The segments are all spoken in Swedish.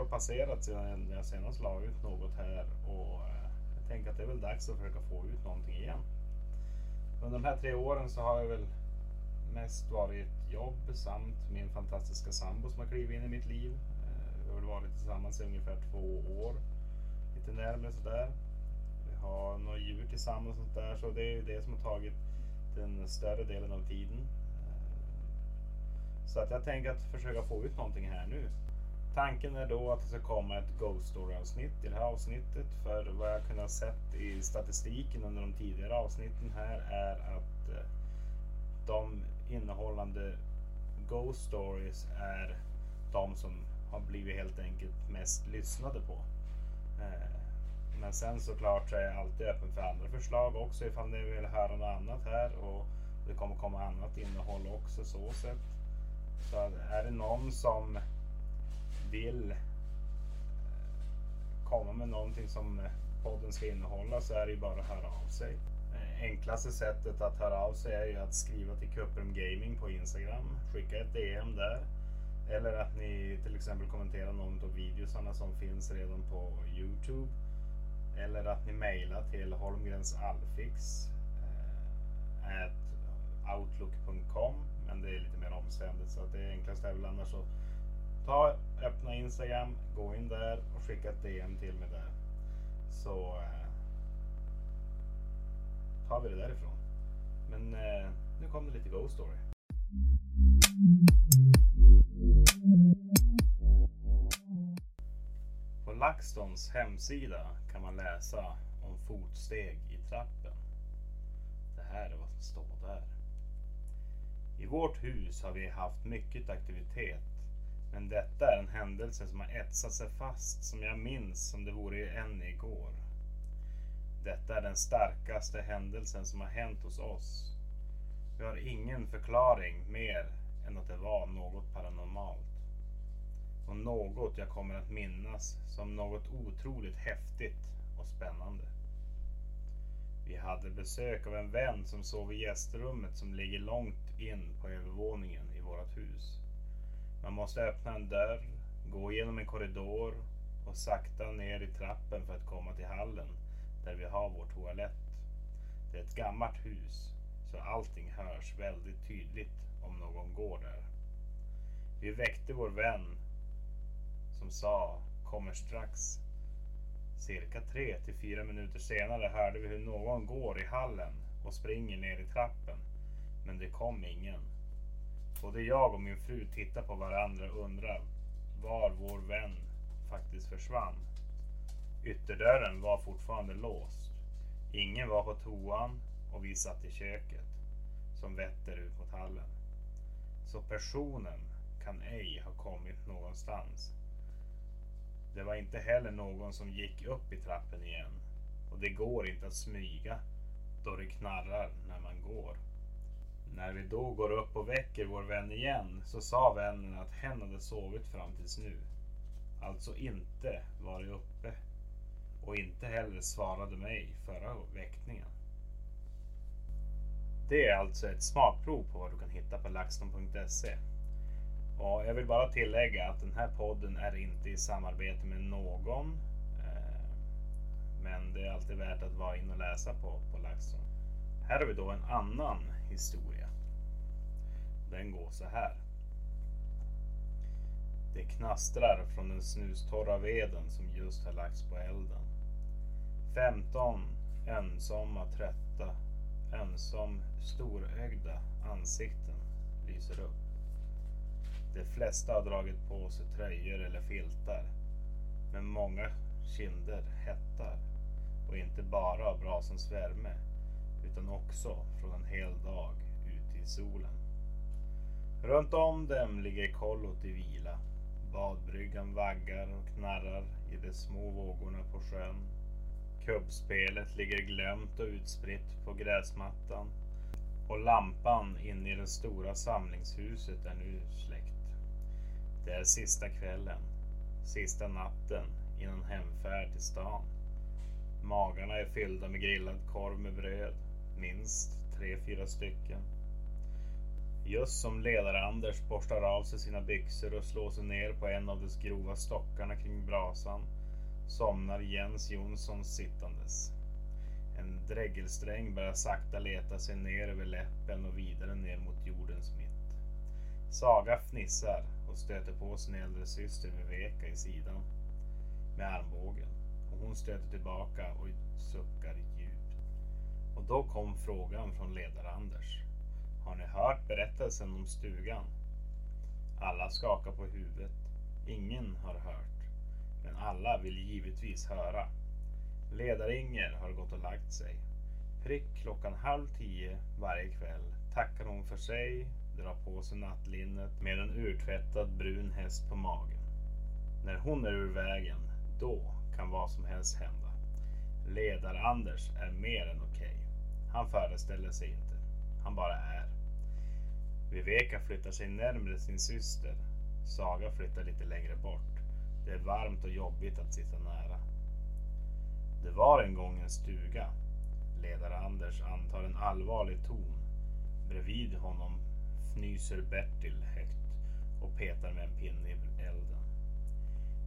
år passerat sedan jag senast la ut något här och eh, jag tänker att det är väl dags att försöka få ut någonting igen. Under de här tre åren så har jag väl mest varit jobb samt min fantastiska sambo som har klivit in i mitt liv. Eh, vi har väl varit tillsammans i ungefär två år. Lite närmare sådär. Vi har några djur tillsammans och sånt där så det är ju det som har tagit den större delen av tiden. Eh, så att jag tänker att försöka få ut någonting här nu. Tanken är då att det ska komma ett Ghost Story avsnitt i det här avsnittet. För vad jag kunnat sett i statistiken under de tidigare avsnitten här är att eh, de innehållande Ghost Stories är de som har blivit helt enkelt mest lyssnade på. Eh, men sen såklart så är jag alltid öppen för andra förslag också ifall ni vill höra något annat här och det kommer komma annat innehåll också så sett. Så är det någon som vill eh, komma med någonting som eh, podden ska innehålla så är det ju bara att höra av sig. Eh, enklaste sättet att höra av sig är ju att skriva till Cuprum Gaming på Instagram. Skicka ett DM där. Eller att ni till exempel kommenterar någon av videosarna som finns redan på Youtube. Eller att ni mejlar till holmgrensalfix eh, outlook.com men det är lite mer omständigt så att det enklaste är väl annars att ta, öppna Instagram, gå in där och skicka ett DM till mig där. Så eh, tar vi det därifrån. Men eh, nu kom det lite Ghost Story. På LaxTons hemsida kan man läsa om fotsteg i trappen. Det här är vad som står där. I vårt hus har vi haft mycket aktivitet. Men detta är en händelse som har etsat sig fast som jag minns som det vore än igår. Detta är den starkaste händelsen som har hänt hos oss. Vi har ingen förklaring mer än att det var något paranormalt. Och något jag kommer att minnas som något otroligt häftigt och spännande. Vi hade besök av en vän som sov i gästrummet som ligger långt in på övervåningen i vårt hus. Man måste öppna en dörr, gå genom en korridor och sakta ner i trappen för att komma till hallen där vi har vår toalett. Det är ett gammalt hus så allting hörs väldigt tydligt om någon går där. Vi väckte vår vän som sa kommer strax Cirka tre till fyra minuter senare hörde vi hur någon går i hallen och springer ner i trappen. Men det kom ingen. Både jag och min fru tittar på varandra och undrar var vår vän faktiskt försvann. Ytterdörren var fortfarande låst. Ingen var på toan och vi satt i köket som vetter ut mot hallen. Så personen kan ej ha kommit någonstans. Det var inte heller någon som gick upp i trappen igen. Och det går inte att smyga då det knarrar när man går. När vi då går upp och väcker vår vän igen så sa vännen att hen hade sovit fram tills nu. Alltså inte varit uppe. Och inte heller svarade mig förra väckningen. Det är alltså ett smakprov på vad du kan hitta på laxton.se. Och jag vill bara tillägga att den här podden är inte i samarbete med någon. Eh, men det är alltid värt att vara in och läsa på, på LaxTon. Här har vi då en annan historia. Den går så här. Det knastrar från den snustorra veden som just har lagts på elden. 15 ensamma, trötta, ensam storögda ansikten lyser upp. De flesta har dragit på sig tröjor eller filtar. Men många kinder hettar. Och inte bara av brasens värme. Utan också från en hel dag ute i solen. Runt om dem ligger kollot i vila. Badbryggan vaggar och knarrar i de små vågorna på sjön. Kubbspelet ligger glömt och utspritt på gräsmattan. Och lampan inne i det stora samlingshuset är nu släckt. Det är sista kvällen, sista natten innan hemfärd till stan. Magarna är fyllda med grillad korv med bröd, minst tre, fyra stycken. Just som ledare-Anders borstar av sig sina byxor och slår sig ner på en av de grova stockarna kring brasan somnar Jens Jonsson sittandes. En dräggelsträng börjar sakta leta sig ner över läppen och vidare ner mot jordens mitt. Saga fnissar och stöter på sin äldre syster Viveka i sidan med armbågen och hon stöter tillbaka och suckar då kom frågan från ledare-Anders. Har ni hört berättelsen om stugan? Alla skakar på huvudet. Ingen har hört. Men alla vill givetvis höra. Ledar-Inger har gått och lagt sig. Prick klockan halv tio varje kväll tackar hon för sig, drar på sig nattlinnet med en urtvättad brun häst på magen. När hon är ur vägen, då kan vad som helst hända. Ledar-Anders är mer än okej. Okay. Han föreställer sig inte. Han bara är. Viveka flyttar sig närmre sin syster. Saga flyttar lite längre bort. Det är varmt och jobbigt att sitta nära. Det var en gång en stuga. Ledare Anders antar en allvarlig ton. Bredvid honom fnyser Bertil högt och petar med en pinne i elden.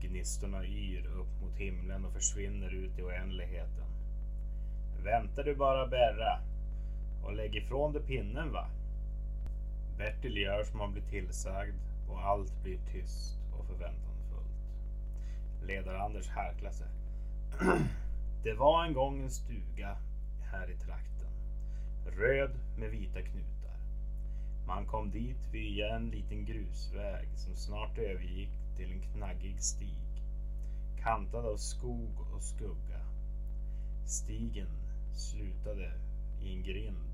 Gnistorna yr upp mot himlen och försvinner ut i oändligheten. Väntar du bara Berra och lägg ifrån dig pinnen va? Bertil gör som han blir tillsagd och allt blir tyst och förväntansfullt. Ledar-Anders harklar sig. Det var en gång en stuga här i trakten. Röd med vita knutar. Man kom dit via en liten grusväg som snart övergick till en knaggig stig. Kantad av skog och skugga. Stigen slutade i en grind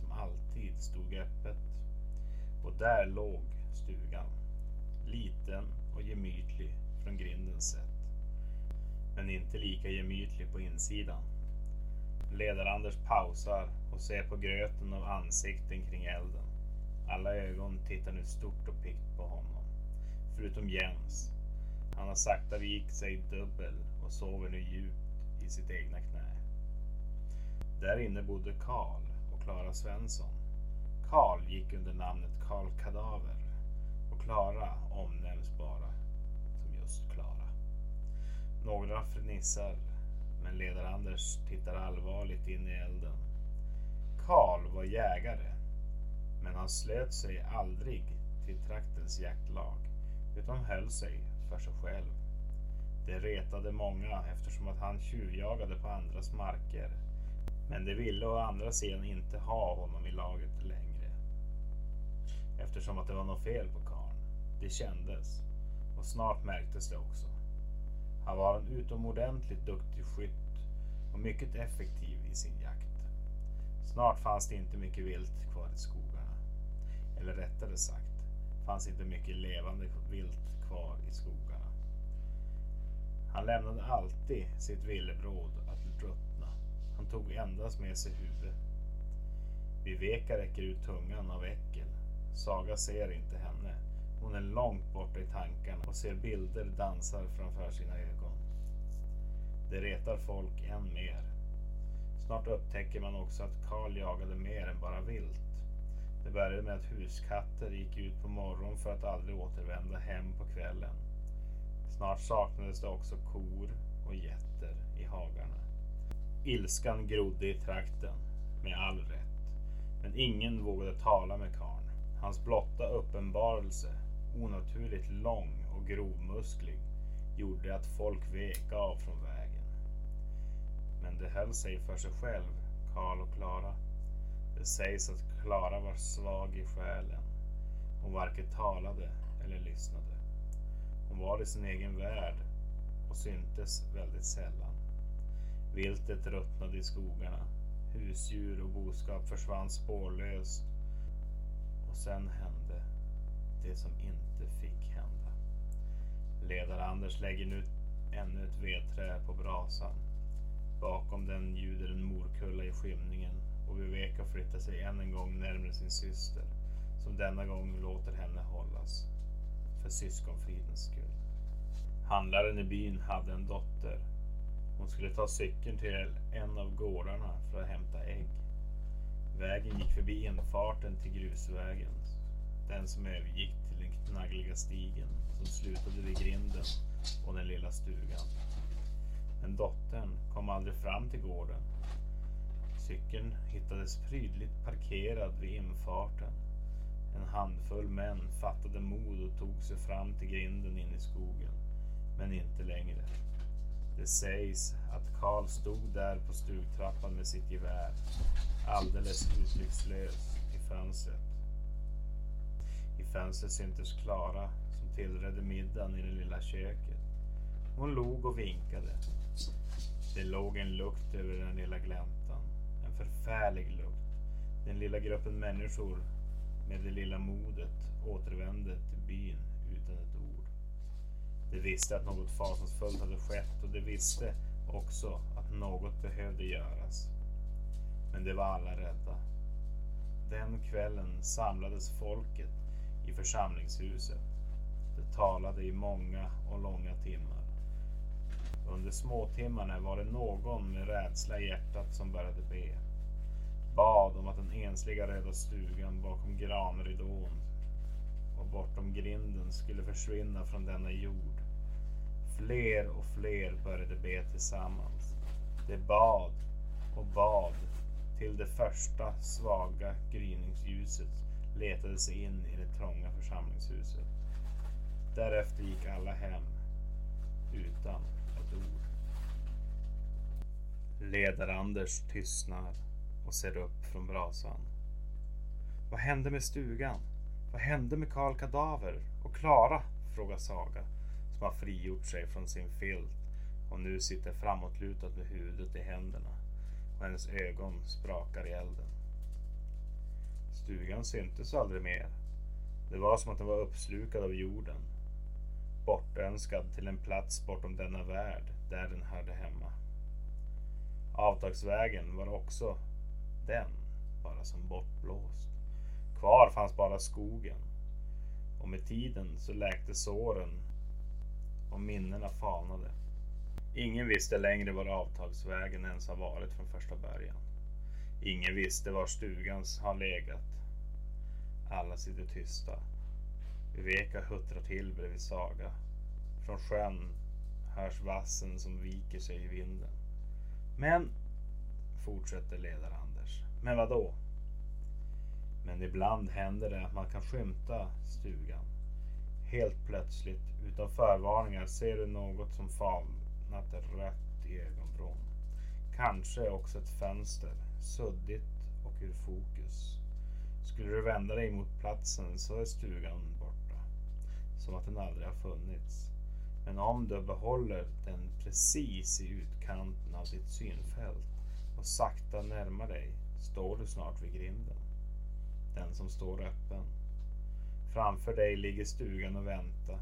som alltid stod öppet. Och där låg stugan. Liten och gemytlig från grindens sätt. Men inte lika gemytlig på insidan. Ledar-Anders pausar och ser på gröten av ansikten kring elden. Alla ögon tittar nu stort och pikt på honom. Förutom Jens. Han har sakta vikt sig dubbel och sover nu djupt i sitt egna knä. Där inne bodde Karl och Klara Svensson. Karl gick under namnet Karl Kadaver och Klara omnämns bara som just Klara. Några fnissar men ledar-Anders tittar allvarligt in i elden. Karl var jägare men han slöt sig aldrig till traktens jaktlag utan höll sig för sig själv. Det retade många eftersom att han tjuvjagade på andras marker men de ville å andra sidan inte ha honom i laget längre. Eftersom att det var något fel på karln. Det kändes och snart märktes det också. Han var en utomordentligt duktig skytt och mycket effektiv i sin jakt. Snart fanns det inte mycket vilt kvar i skogarna. Eller rättare sagt, fanns inte mycket levande vilt kvar i skogarna. Han lämnade alltid sitt villebråd att. Han tog endast med sig huvudet. Viveka räcker ut tungan av äckel. Saga ser inte henne. Hon är långt borta i tankarna och ser bilder dansar framför sina ögon. Det retar folk än mer. Snart upptäcker man också att Karl jagade mer än bara vilt. Det började med att huskatter gick ut på morgonen för att aldrig återvända hem på kvällen. Snart saknades det också kor och getter. Ilskan grodde i trakten, med all rätt. Men ingen vågade tala med karln. Hans blotta uppenbarelse, onaturligt lång och grovmusklig, gjorde att folk vek av från vägen. Men det höll sig för sig själv, Karl och Klara. Det sägs att Klara var svag i själen. Hon varken talade eller lyssnade. Hon var i sin egen värld och syntes väldigt sällan. Viltet ruttnade i skogarna. Husdjur och boskap försvann spårlöst. Och sen hände det som inte fick hända. Ledare Anders lägger nu ännu ett vedträ på brasan. Bakom den ljuder en morkulla i skymningen och Viveka flyttar sig än en gång närmare sin syster som denna gång låter henne hållas. För syskonfridens skull. Handlaren i byn hade en dotter. Hon skulle ta cykeln till en av gårdarna för att hämta ägg. Vägen gick förbi infarten till grusvägen Den som övergick till den knaggliga stigen som slutade vid grinden och den lilla stugan. Men dottern kom aldrig fram till gården. Cykeln hittades prydligt parkerad vid infarten. En handfull män fattade mod och tog sig fram till grinden in i skogen. Men inte längre. Det sägs att Karl stod där på stugtrappan med sitt gevär, alldeles uttryckslös i fönstret. I fönstret syntes Klara som tillredde middagen i det lilla köket. Hon log och vinkade. Det låg en lukt över den lilla gläntan. En förfärlig lukt. Den lilla gruppen människor med det lilla modet återvände till byn. De visste att något fasansfullt hade skett och de visste också att något behövde göras. Men de var alla rädda. Den kvällen samlades folket i församlingshuset. Det talade i många och långa timmar. Under småtimmarna var det någon med rädsla i hjärtat som började be. Bad om att den ensliga röda stugan bakom granridån och bortom grinden skulle försvinna från denna jord. Fler och fler började be tillsammans. De bad och bad till det första svaga gryningsljuset letade sig in i det trånga församlingshuset. Därefter gick alla hem utan ett ord. Ledar-Anders tystnar och ser upp från brasan. Vad hände med stugan? Vad hände med Karl Kadaver och Klara? frågar Saga som har frigjort sig från sin filt och nu sitter framåtlutad med huvudet i händerna och hennes ögon sprakar i elden. Stugan syntes aldrig mer. Det var som att den var uppslukad av jorden. Bortönskad till en plats bortom denna värld där den hörde hemma. Avtagsvägen var också den, bara som bortblåst. Kvar fanns bara skogen. Och med tiden så läkte såren och minnena falnade. Ingen visste längre var avtagsvägen ens har varit från första början. Ingen visste var stugans har legat. Alla sitter tysta. Viveka huttrar till bredvid Saga. Från sjön hörs vassen som viker sig i vinden. Men, fortsätter ledare Anders. Men vad då? Men ibland händer det att man kan skymta stugan. Helt plötsligt, utan förvarningar, ser du något som falnat rött i ögonvrån. Kanske också ett fönster, suddigt och ur fokus. Skulle du vända dig mot platsen så är stugan borta. Som att den aldrig har funnits. Men om du behåller den precis i utkanten av ditt synfält och sakta närmar dig står du snart vid grinden. Den som står öppen. Framför dig ligger stugan och väntar.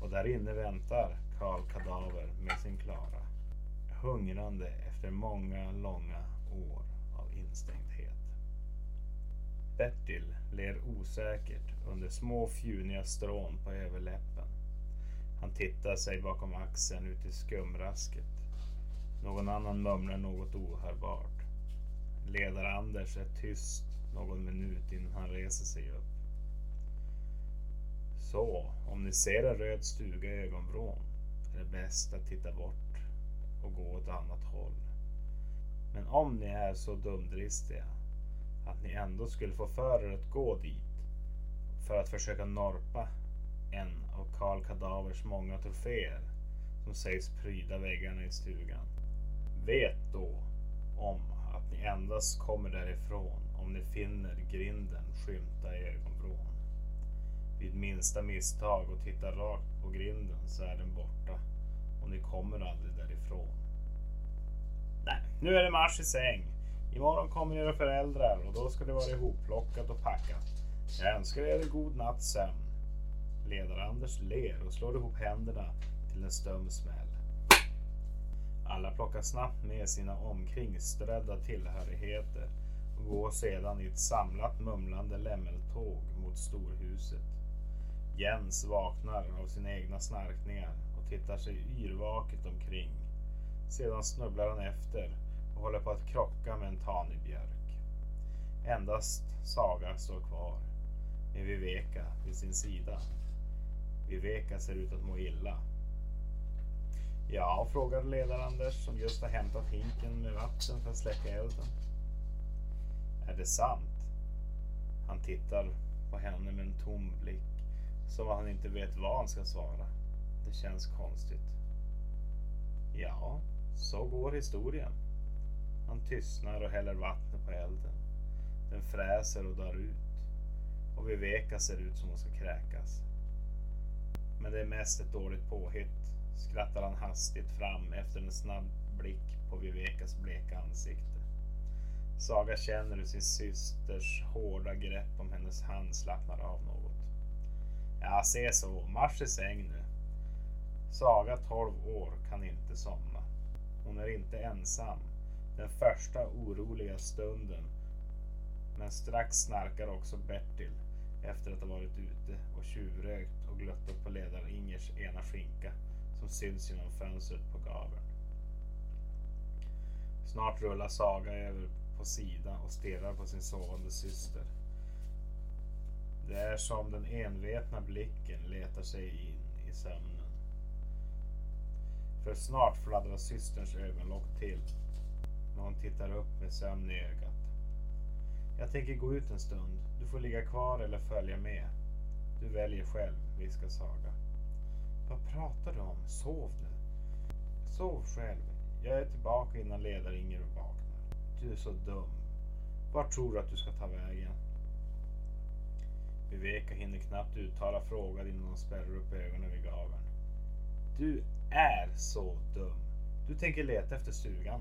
Och där inne väntar Karl Kadaver med sin Klara. Hungrande efter många långa år av instängdhet. Bertil ler osäkert under små fjuniga strån på överläppen. Han tittar sig bakom axeln ut i skumrasket. Någon annan mumlar något ohörbart. Ledar-Anders är tyst någon minut innan han reser sig upp. Så, om ni ser en röd stuga i ögonvrån är det bäst att titta bort och gå åt annat håll. Men om ni är så dumdristiga att ni ändå skulle få för er att gå dit för att försöka norpa en av Karl Kadavers många troféer som sägs pryda väggarna i stugan. Vet då om att ni endast kommer därifrån om ni finner grinden skymta i ögonvrån. Vid minsta misstag och tittar rakt på grinden så är den borta och ni kommer aldrig därifrån. Nej, nu är det marsch i säng. Imorgon kommer era föräldrar och då ska det vara ihopplockat och packat. Jag önskar er en god natts sömn. Ledar-Anders ler och slår ihop händerna till en stum smäll. Alla plockar snabbt med sina omkringströdda tillhörigheter och går sedan i ett samlat mumlande lämmeltåg mot storhuset. Jens vaknar av sina egna snarkningar och tittar sig yrvaket omkring. Sedan snubblar han efter och håller på att krocka med en tanig björk. Endast Saga står kvar. med Viveka vid sin sida. Viveka ser ut att må illa. Ja, frågar ledar-Anders som just har hämtat hinken med vatten för att släcka elden. Är det sant? Han tittar på henne med en tom blick. Som att han inte vet vad han ska svara. Det känns konstigt. Ja, så går historien. Han tystnar och häller vatten på elden. Den fräser och dör ut. Och Viveka ser ut som hon ska kräkas. Men det är mest ett dåligt påhitt, skrattar han hastigt fram efter en snabb blick på Vivekas bleka ansikte. Saga känner hur sin systers hårda grepp om hennes hand slappnar av något. Ja, se så, marsch i säng nu. Saga, 12 år, kan inte somna. Hon är inte ensam. Den första oroliga stunden. Men strax snarkar också Bertil efter att ha varit ute och tjuvrökt och gluttat på ledaren Ingers ena skinka som syns genom fönstret på gaveln. Snart rullar Saga över på sida och stirrar på sin sovande syster. Det är som den envetna blicken letar sig in i sömnen. För snart fladdrar systerns ögonlock till när hon tittar upp med sömn i ögat. Jag tänker gå ut en stund. Du får ligga kvar eller följa med. Du väljer själv, viskar Saga. Vad pratar du om? Sov nu. Sov själv. Jag är tillbaka innan ledar-Inger vaknar. Du är så dum. Vart tror du att du ska ta vägen? Viveka hinner knappt uttala frågan innan hon spärrar upp ögonen vid gaveln. Du är så dum. Du tänker leta efter stugan.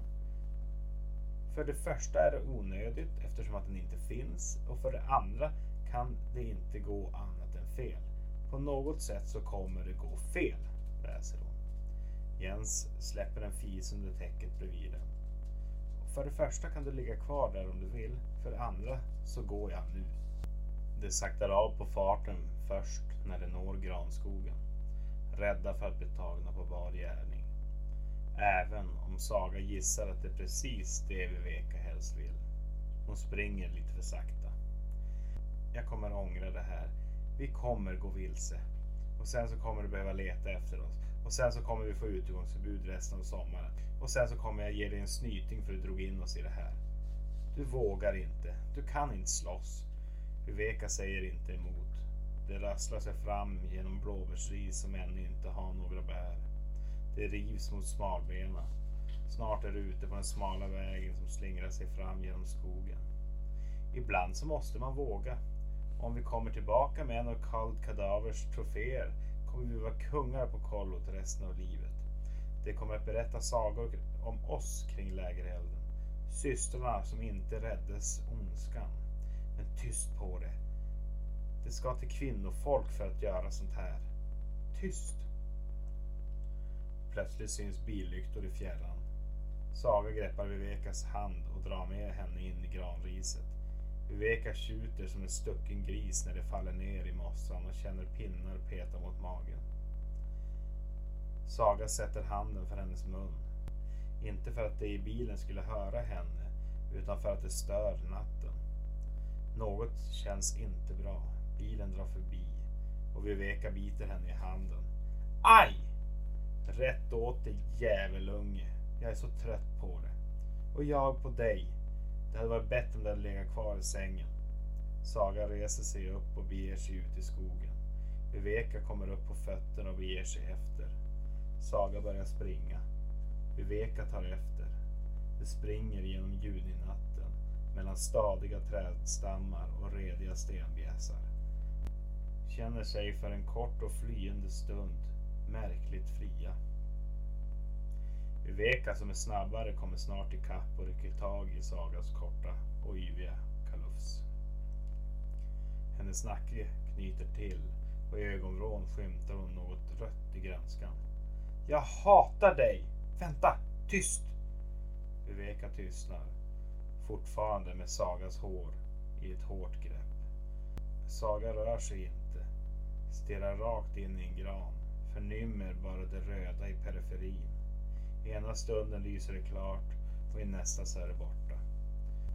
För det första är det onödigt eftersom att den inte finns och för det andra kan det inte gå annat än fel. På något sätt så kommer det gå fel, läser hon. Jens släpper en fis under täcket bredvid den. För det första kan du ligga kvar där om du vill. För det andra så går jag nu. De saktar av på farten först när de når granskogen. Rädda för att bli tagna på bar gärning. Även om Saga gissar att det är precis det Viveka helst vill. Hon springer lite för sakta. Jag kommer ångra det här. Vi kommer gå vilse. Och sen så kommer du behöva leta efter oss. Och sen så kommer vi få utegångsförbud resten av sommaren. Och sen så kommer jag ge dig en snyting för att du drog in oss i det här. Du vågar inte. Du kan inte slåss. Viveka säger inte emot. Det rasslar sig fram genom blåbärsris som ännu inte har några bär. Det rivs mot smalbena. Snart är du ute på den smala vägen som slingrar sig fram genom skogen. Ibland så måste man våga. Om vi kommer tillbaka med en av Kald Kadavers troféer kommer vi vara kungar på kollot resten av livet. Det kommer att berätta sagor om oss kring lägerelden. Systrarna som inte räddes ondskan. Men tyst på det. Det ska till kvinnofolk för att göra sånt här. Tyst! Plötsligt syns billyktor i fjärran. Saga greppar Vivekas hand och drar med henne in i granriset. Viveka tjuter som en stucken gris när det faller ner i mossan och känner pinnar peta mot magen. Saga sätter handen för hennes mun. Inte för att de i bilen skulle höra henne, utan för att det stör natten. Något känns inte bra. Bilen drar förbi och Viveka biter henne i handen. Aj! Rätt åt dig djävulunge. Jag är så trött på det. Och jag på dig. Det hade varit bättre om du hade legat kvar i sängen. Saga reser sig upp och beger sig ut i skogen. Viveka kommer upp på fötterna och beger sig efter. Saga börjar springa. Viveka tar efter. De springer genom juninatten mellan stadiga trädstammar och rediga stenbjässar. Känner sig för en kort och flyende stund märkligt fria. Viveka som är snabbare kommer snart ikapp och rycker tag i Sagas korta och yviga kalufs. Hennes nacke knyter till och i ögonvrån skymtar hon något rött i grönskan. Jag hatar dig! Vänta! Tyst! Viveka tystnar, fortfarande med Sagas hår i ett hårt grepp. Saga rör sig inte, stirrar rakt in i en gran förnimmer bara det röda i periferin. I ena stunden lyser det klart och i nästa så är det borta.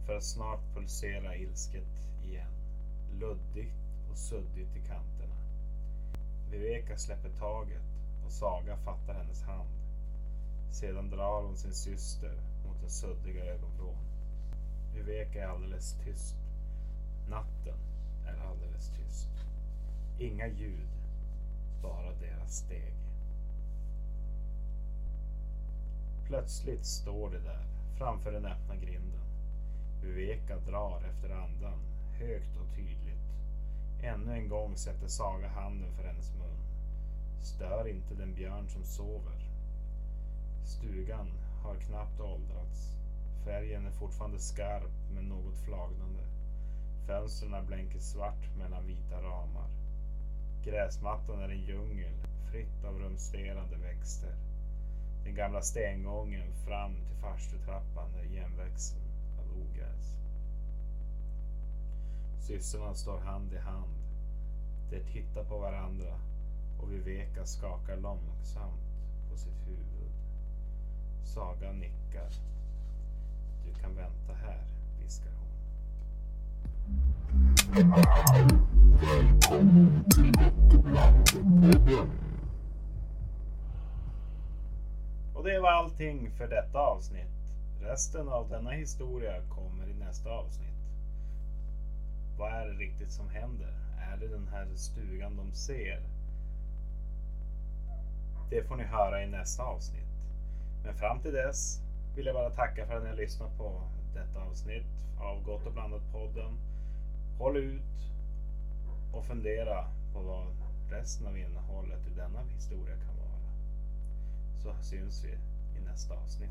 För att snart pulsera ilsket igen. Luddigt och suddigt i kanterna. Viveka släpper taget och Saga fattar hennes hand. Sedan drar hon sin syster mot den suddiga ögonvrån. Viveka är alldeles tyst. Natten är alldeles tyst. Inga ljud, bara deras steg. Plötsligt står de där framför den öppna grinden. Viveka drar efter andan högt och tydligt. Ännu en gång sätter Saga handen för hennes mun. Stör inte den björn som sover. Stugan har knappt åldrats. Färgen är fortfarande skarp men något flagnande. Fönstren blänker svart mellan vita ramar. Gräsmattan är en djungel, fritt av rumsterande växter. Den gamla stengången fram till farstutrappan är igenväxten av ogräs. Systrarna står hand i hand. De tittar på varandra och Viveka skakar långsamt på sitt huvud. Saga nickar. Du kan vänta här, viskar hon. Och det var allting för detta avsnitt. Resten av denna historia kommer i nästa avsnitt. Vad är det riktigt som händer? Är det den här stugan de ser? Det får ni höra i nästa avsnitt. Men fram till dess vill jag bara tacka för att ni har lyssnat på detta avsnitt av Gott och blandat-podden. Håll ut och fundera på vad resten av innehållet i denna historia kan vara. Så syns vi i nästa avsnitt.